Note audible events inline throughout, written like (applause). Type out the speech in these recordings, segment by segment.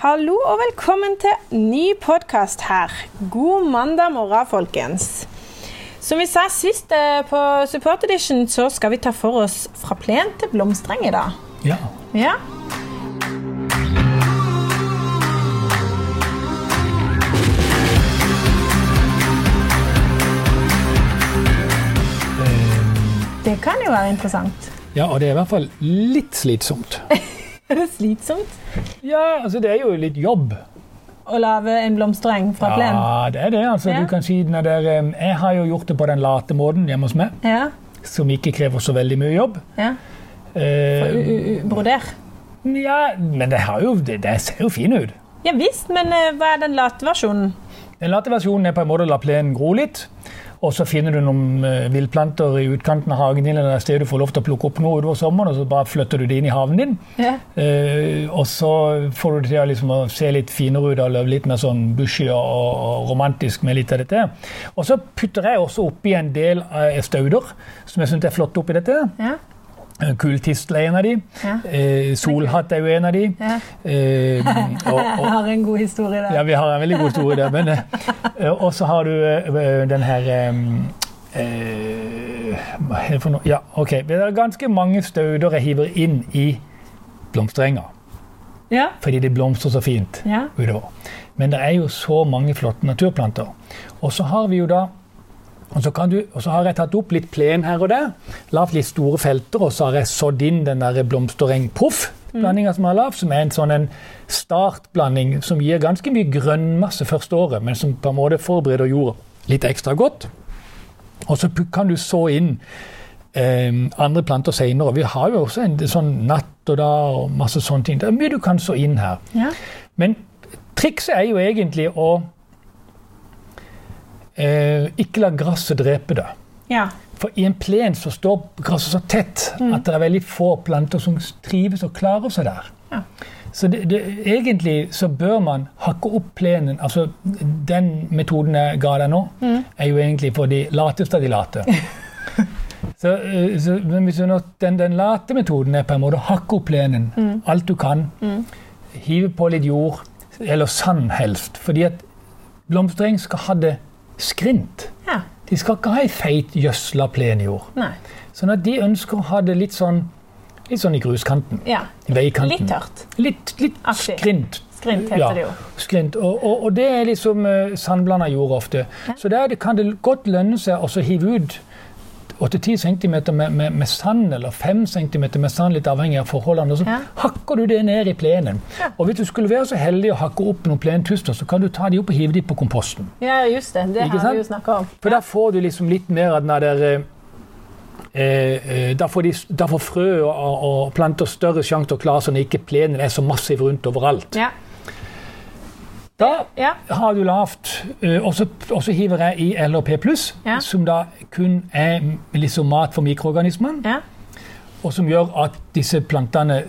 Hallo og velkommen til ny podkast her. God mandag morgen, folkens. Som vi sa sist eh, på Support Edition, så skal vi ta for oss fra plen til blomstereng i dag. Ja. Ja. Det kan jo være interessant. ja, og det er i hvert fall litt slitsomt. (laughs) (laughs) Er det slitsomt Ja, altså det er jo litt jobb. å lage en blomstereng fra plen? Ja, det er det. altså. Ja. Du kan si når det er, Jeg har jo gjort det på den late måten hjemme hos meg, Ja. som ikke krever så veldig mye jobb. ja. Eh, Broder? ja, men det, har jo, det, det ser jo fin ut. Ja visst, men eh, hva er den late versjonen? Den late versjonen er på en måte å la plenen gro litt. Og så finner du noen uh, villplanter i utkanten av hagen din, eller et sted du får lov til å plukke opp noe utover sommeren, og så bare flytter du det inn i haven din. Ja. Eh, og så får du det til liksom, å se litt finere ut og litt mer sånn bushy og, og romantisk med litt av dette. Og så putter jeg også oppi en del av stauder som jeg syns er flott oppi dette. Ja. Eh, er en av de. Ja. Eh, solhatt er jo en av de. Ja. Eh, (laughs) og, og, Jeg har en god historie der. ja, vi har en veldig god historie der. Men, eh, og så har du den her Hva er det for noe? Ja, ok. Det er ganske mange stauder jeg hiver inn i blomsterenga. Ja. Fordi det blomstrer så fint Ja. utover. Men det er jo så mange flotte naturplanter. Og så har vi jo da og så, kan du, og så har jeg tatt opp litt plen her og der, lagd litt store felter, og så har jeg sådd inn den der blomstereng-poff-blandinga som jeg har lagd, som er en sånn en startblanding som gir ganske mye grønnmasse første året, men som på en måte forbereder jorda litt ekstra godt. Og så kan du så inn eh, andre planter senere. Vi har jo også en sånn natt og da og masse sånne ting. Det er mye du kan så inn her. Ja. Men trikset er jo egentlig å eh, ikke la gresset drepe det. ja. For i en plen så står gresset så tett at det er veldig få planter som trives og klarer seg der. Ja. Så det, det, egentlig så bør man hakke opp plenen. altså Den metoden jeg ga deg nå, er jo egentlig for de lateste av de late. (laughs) Så, eh, så, men hvis du nå, den, den late metoden er på en måte å hakke opp plenen alt du kan. Hive på litt jord, eller sand helst. Fordi at blomstring skal ha det skrint. ja. De skal ikke ha ei feit, gjødsla plenjord. Nei. Sånn at de ønsker å ha det litt sånn, litt sånn i gruskanten. Ja. I veikanten. Litt tørt. Litt, litt skrint. Skrint heter det jo. Skrint. Og, og, og det er liksom uh, sandblanda jord ofte. Så der kan det godt lønne seg å hive ut 8-10 cm med, med, med sand, eller 5 cm med sand, litt avhengig av forholdene. Og så Ja. hakker du det ned i plenen. Og hvis du skulle være så heldig å hakke opp noen plentuster, så kan du ta de opp og hive de på komposten. Ja, just det. Det har vi jo snakka om. For da får du liksom litt mer av den der eh, eh, da, får de, da får frø og, og planter større sjanse til å klare seg når ikke plenen er så massiv rundt overalt. Ja. Da Ja. har du lavt eh, Og så hiver jeg i LHP Ja. som da kun er liksom mat for mikroorganismene. ja. Og som gjør at disse plantene,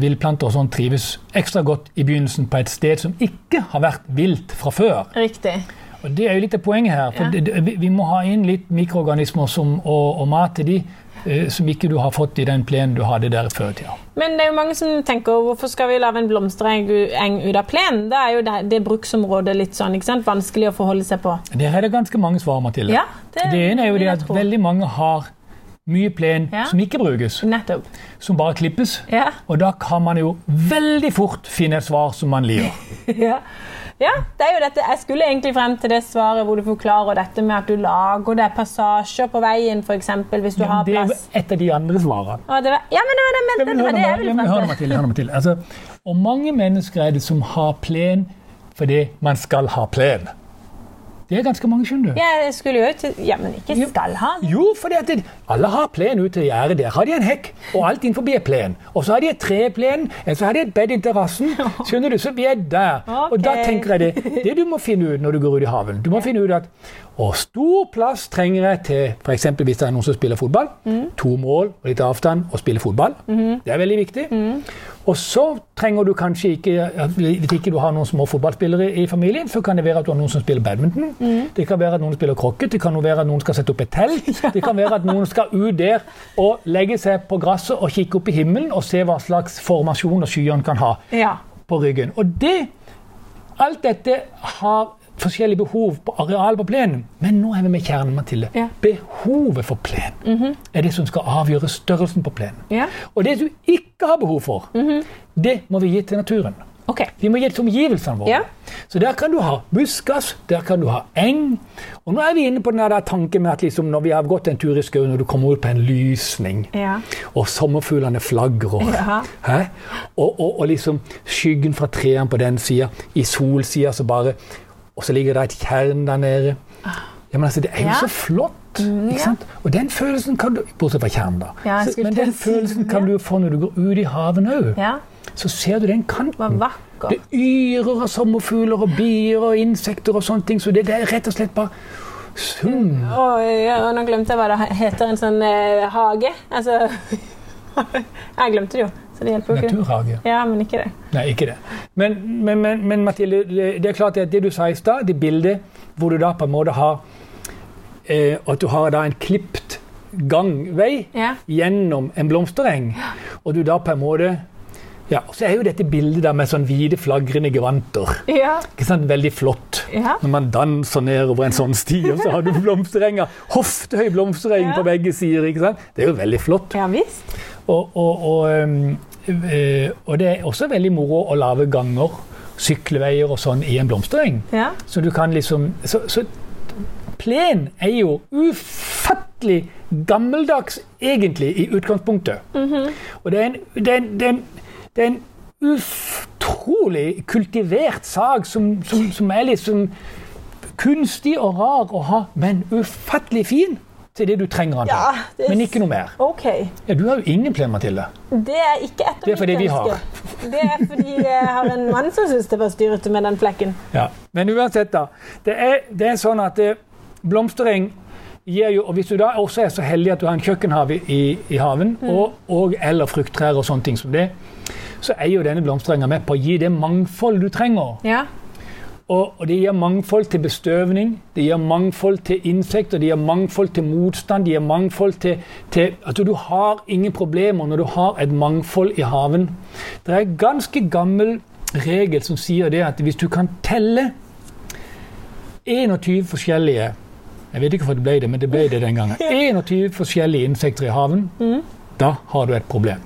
villplanter og sånn, trives ekstra godt i begynnelsen på et sted som ikke har vært vilt fra før. Riktig. Og Det er jo litt av poenget her. for Ja. vi- må ha inn litt mikroorganismer som, og, og mat til de som ikke du har fått i den plenen du hadde der før i tida. Men det er jo mange som tenker hvorfor skal vi lage en blomstereng ut av plenen? Da er jo det, det bruksområdet litt sånn, ikke sant? vanskelig å forholde seg på. Det er det ganske mange svar, Mathilde. Ja, det, det ene er jo det at veldig mange har mye plen Ja. som ikke brukes, Nettopp. som bare klippes. Ja. Og da kan man jo veldig fort finne et svar som man liker. (laughs) ja. Ja, det er jo dette. Jeg skulle egentlig frem til det svaret hvor du forklarer dette med at du lager deg passasjer på veien, f.eks. hvis du Ja, har det er et av de andre svarene. Å, var, ja, men det var det jeg Ja, mente. men Det var det jeg ja, ville frem til. Hør nå, Mathilde. Altså, og mange mennesker er det som har plen fordi man skal ha plen. Det er ganske mange, skjønner du. Ja, jeg skulle jo til Ja, men ikke skal ha. Jo, fordi at alle har plen ute i gjerdet. Der har de en hekk, og alt innenfor er plen. Og så har de et treplen, eller så har de et bed i terrassen. Skjønner du? Så vi er der. Og da tenker jeg det, det du må finne ut når du går ut i haven Du må finne ut at hvor stor plass trenger jeg til f.eks. hvis det er noen som spiller fotball. To mål og litt avstand og spille fotball. Det er veldig viktig. Og så trenger du kanskje ikke Hvis ikke du har noen små fotballspillere i familien, så kan det være at du har noen som spiller badminton. Det kan være at noen spiller krokket, det kan være at noen skal sette opp et telt. (laughs) Det kan være at noen skal ut der og legge seg på gresset og kikke opp i himmelen og se hva slags formasjoner skyene kan ha. Ja. på ryggen. Og det Alt dette har forskjellige behov på areal på plenen. Men nå er vi med kjernen, Mathilde. Ja. Behovet for plen er det som skal avgjøre størrelsen på plenen. Ja. Og det du ikke har behov for, det må vi gi til naturen. Okay. Vi må gi det til omgivelsene våre. Ja. Så der kan du ha buskas, der kan du ha eng. Og nå er vi inne på den der tanken med at liksom når vi har gått en tur i skauen, og du kommer ut på en lysning, Ja. og sommerfuglene flagrer, Ja. Og, og, og liksom skyggen fra trærne på den sida, i solsida så bare Og så ligger det et tjern der nede. Ja, men altså, Det er jo Ja. så flott. ikke sant? Og den følelsen kan du Bortsett fra tjernen, da. Ja, Så- men den følelsen kan du få når du går ut i haven òg. ja. Så ser du den kanten. Det yrer av sommerfugler og bier og insekter og sånne ting. Så det, det er rett og slett bare sum. Og, og nå glemte jeg hva det heter, en sånn eh, hage. Altså (laughs) Jeg glemte det jo, så det hjelper jo ikke. Naturhage. Ja, men ikke det. Nei, ikke det. Men, men, men, men Mathilde, det, er klart at det du sa i stad, det bildet hvor du da på en måte har eh, At du har da en klipt gangvei Ja. gjennom en blomstereng, og du da på en måte ja, og Så er jo dette bildet der med sånn hvite, flagrende gevanter. Ja. Ikke sant? Veldig flott. Ja. Når man danser nedover en sånn sti, og så har du blomsterenger. Hoftehøy blomstereng Ja. på begge sider. ikke sant? Det er jo veldig flott. ja visst. Og, og, og, øh, og det er også veldig moro å lage ganger, sykleveier og sånn i en blomstereng. Ja. Så du kan liksom Så, så plen er jo ufattelig gammeldags egentlig i utgangspunktet. Og det er en, det er en, det er en, det er en utrolig kultivert sak som, som, som er liksom kunstig og rar å ha, men ufattelig fin til det du trenger den til. Ja, er Men ikke noe mer. OK. Ja, du har jo ingen plen, Mathilde. Det er ikke et av Det er fordi vi har. ønsker. Det er fordi jeg har en mann som syns det var styrete med den flekken. Ja. Men uansett, da. Det er, det er sånn at eh, blomstereng jo Og hvis du da også er så heldig at du har en kjøkkenhage i, i haven, og, og eller frukttrær og sånne ting som det, så er jo denne blomsterenga med på å gi det mangfold du trenger. Ja. Og, og det gir mangfold til bestøvning, det gir mangfold til insekter, det gir mangfold til motstand, det gir mangfold til, til at du har ingen problemer når du har et mangfold i haven. Det er en ganske gammel regel som sier det at hvis du kan telle 21 forskjellige Jeg vet ikke hvorfor det ble det, men det ble det den gangen. (laughs) 21 forskjellige insekter i haven. Da har du et problem.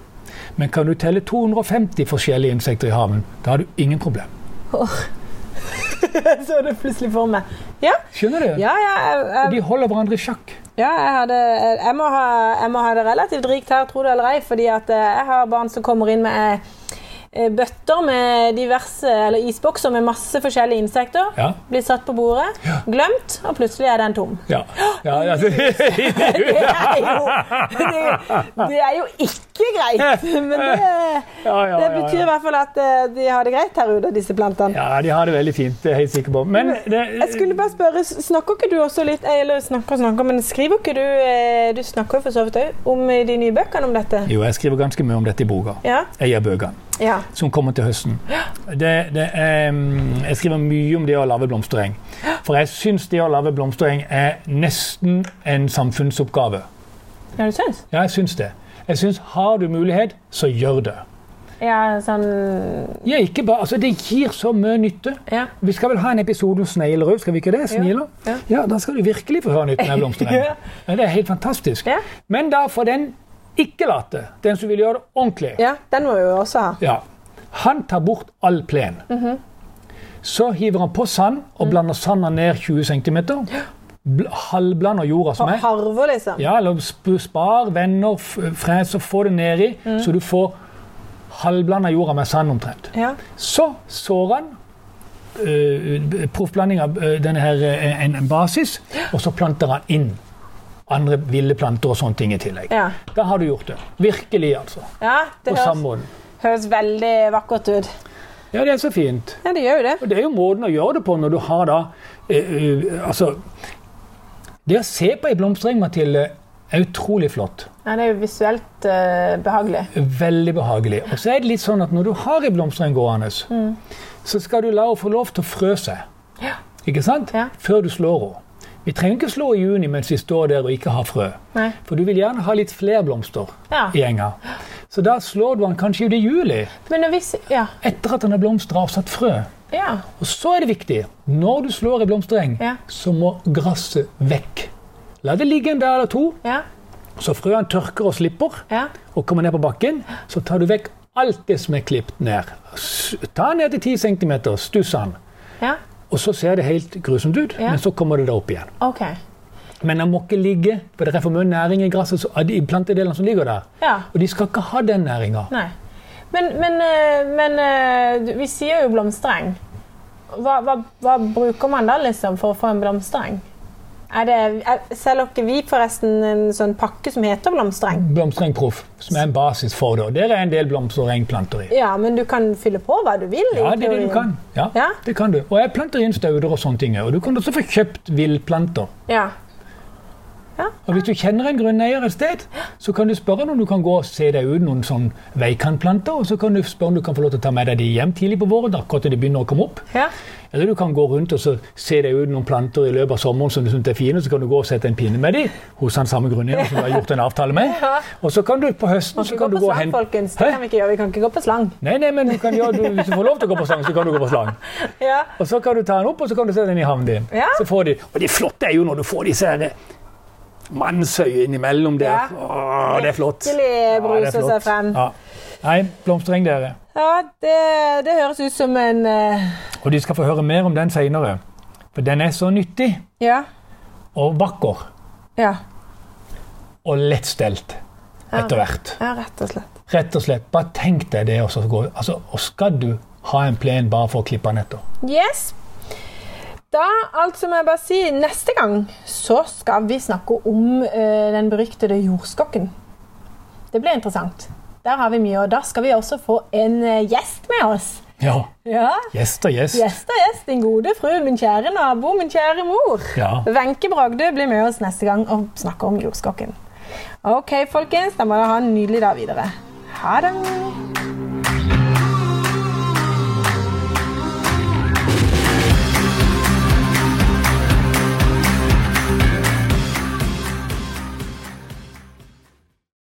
Men kan du telle 250 forskjellige insekter i haven, da har du ingen problem. Jeg (laughs) så det plutselig for meg. Ja, Skjønner du? ja, ja, jeg, jeg, De holder hverandre i sjakk. ja jeg, hadde, jeg, må ha, jeg må ha det relativt rikt her, tro det eller ei, fordi at eh, jeg har barn som kommer inn med eh, bøtter med diverse, eller isbokser med masse forskjellige insekter. Ja. Blir satt på bordet, glemt, og plutselig er den tom. Ja. (gasps) ja, ja det, er jo, det, er jo ikke greit, (laughs) men det, ja, ja, det betyr i hvert fall at eh, de har det greit her ute, disse plantene. ja, de har det veldig fint. Det er jeg helt sikker på. Men det, Jeg skulle bare spørre, Snakker ikke du også litt Eller snakker og snakker, men skriver ikke du eh, Du snakker jo for så vidt òg om de nye bøkene om dette? Jo, jeg skriver ganske mye om dette i boka. Ja? Jeg gir bøkene. Ja. Som kommer til høsten. Det, det er, jeg skriver mye om det å lage blomstereng. For jeg syns det å lage blomstereng er nesten en samfunnsoppgave. Ja, du syns? Ja, jeg syns det. Jeg syns har du mulighet, så gjør det. Ja, sånn Ja, ikke bare, altså Det gir så mye nytte. Ja. Vi skal vel ha en episode om snegler òg, skal vi ikke det? Snegler? Ja. Ja, Da skal du virkelig få høre nytten av blomstereng. (laughs) Ja. Det er helt fantastisk. Men da for den ikke-late, den som vil gjøre det ordentlig, ja, den må vi jo også ha. ja, han tar bort all plen. Mhm. Så hiver han på sand og Mm. blander sanda ned 20 cm. Halvblander jorda som er. Harver, liksom. Ja, eller spar, venner, fres og få det nedi, Mm. så du får halvblanda jorda med sand omtrent. Ja. Så sår han uh, proffblanding av øh, denne her, en, en basis, og så planter han inn andre ville planter og sånne ting i tillegg. Ja. Da har du gjort det. Virkelig, altså. ja, det På høres, høres veldig vakkert ut. Ja, det er så fint. Ja, det gjør jo det. Og det er jo måten å gjøre det på når du har da eh, eh, Altså Det å se på ei blomstring, Mathilde, er utrolig flott. Ja, det er jo visuelt eh, behagelig. Veldig behagelig. Og så er det litt sånn at når du har ei blomstring gående, så skal du la henne få lov til å frø seg. Ja. Ikke sant? Ja. Før du slår henne. Vi trenger ikke slå i juni mens vi står der og ikke har frø. Nei. For du vil gjerne ha litt flere blomster Ja. i enga. Så da slår du den kanskje ut i juli, vi Ja. etter at den har blomstra og satt frø. Ja. Og så er det viktig, når du slår i blomstereng, så må gresset vekk. La det ligge en dag eller to, Ja. så frøene tørker og slipper, Ja. og kommer ned på bakken. Så tar du vekk alt det som er klippet ned. Ta ned til 10 cm, stuss den. ja. Og så ser det helt grusomt ut, Ja. men så kommer det da opp igjen. OK. Men den må ikke ligge, for det er for mye næring i gresset, de plantedelene som ligger der. Ja. Og de skal ikke ha den næringa. Men, men, eh, men eh, vi sier jo blomstereng. Hva, hva, hva bruker man da liksom for å få en blomstereng? Er det, er, selger ikke vi forresten en sånn pakke som heter blomstereng? Proff, som er en basis for det. Og der er en del blomsterengplanter i. Ja, men du kan fylle på hva du vil? Ja, det er det du kan. Ja, Ja? det kan du. Og jeg planter inn stauder og sånne ting. Og du kan også få kjøpt villplanter. Ja. Og hvis du kjenner en grunneier et sted, så kan du spørre om du kan gå og se deg ut noen sånn veikantplanter, og så kan du spørre om du kan få lov til å ta med deg de hjem tidlig på våren, akkurat til de begynner å komme opp. ja. Eller du kan gå rundt og så se deg ut noen planter i løpet av sommeren som du syns er fine, så kan du gå og sette en pinne med dem hos han samme grunneier som du har gjort en avtale med. (laughs) Og så kan du på høsten så kan du gå og hente folkens. Det kan vi ikke gjøre. Vi kan ikke gå på slang. Nei, nei, men du kan gjøre, du, hvis du får lov til å gå på slang, så kan du gå på slang. (laughs) Ja. Og så kan du ta den opp, og så kan du sette den i havnen din. Ja. Så får de, og det flotte er jo når du får disse her mannsøyene innimellom der. Ja. Åh, det er flott. Virkelig Ja, bruser seg frem. Ja. Nei, blomstereng, dere. Ja, det, det høres ut som en uh... Og de skal få høre mer om den seinere. For den er så nyttig Ja. og vakker Ja. og lettstelt etter hvert. ja, rett og slett. Rett og slett. Bare tenk deg det. Og, så gå, altså, og skal du ha en plen bare for å klippe den etter? Yes. Da, altså må jeg bare si, neste gang så skal vi snakke om uh, den beryktede jordskokken. Det blir interessant. Der har vi mye, og da skal vi også få en eh, gjest med oss. Ja. Ja, Gjest og gjest. Gjest og gjest, din gode fru, min kjære nabo, min kjære mor. Ja. Wenche Bragde blir med oss neste gang og snakker om jordskokken. Ok, folkens, da må dere ha en nydelig dag videre. Ha det!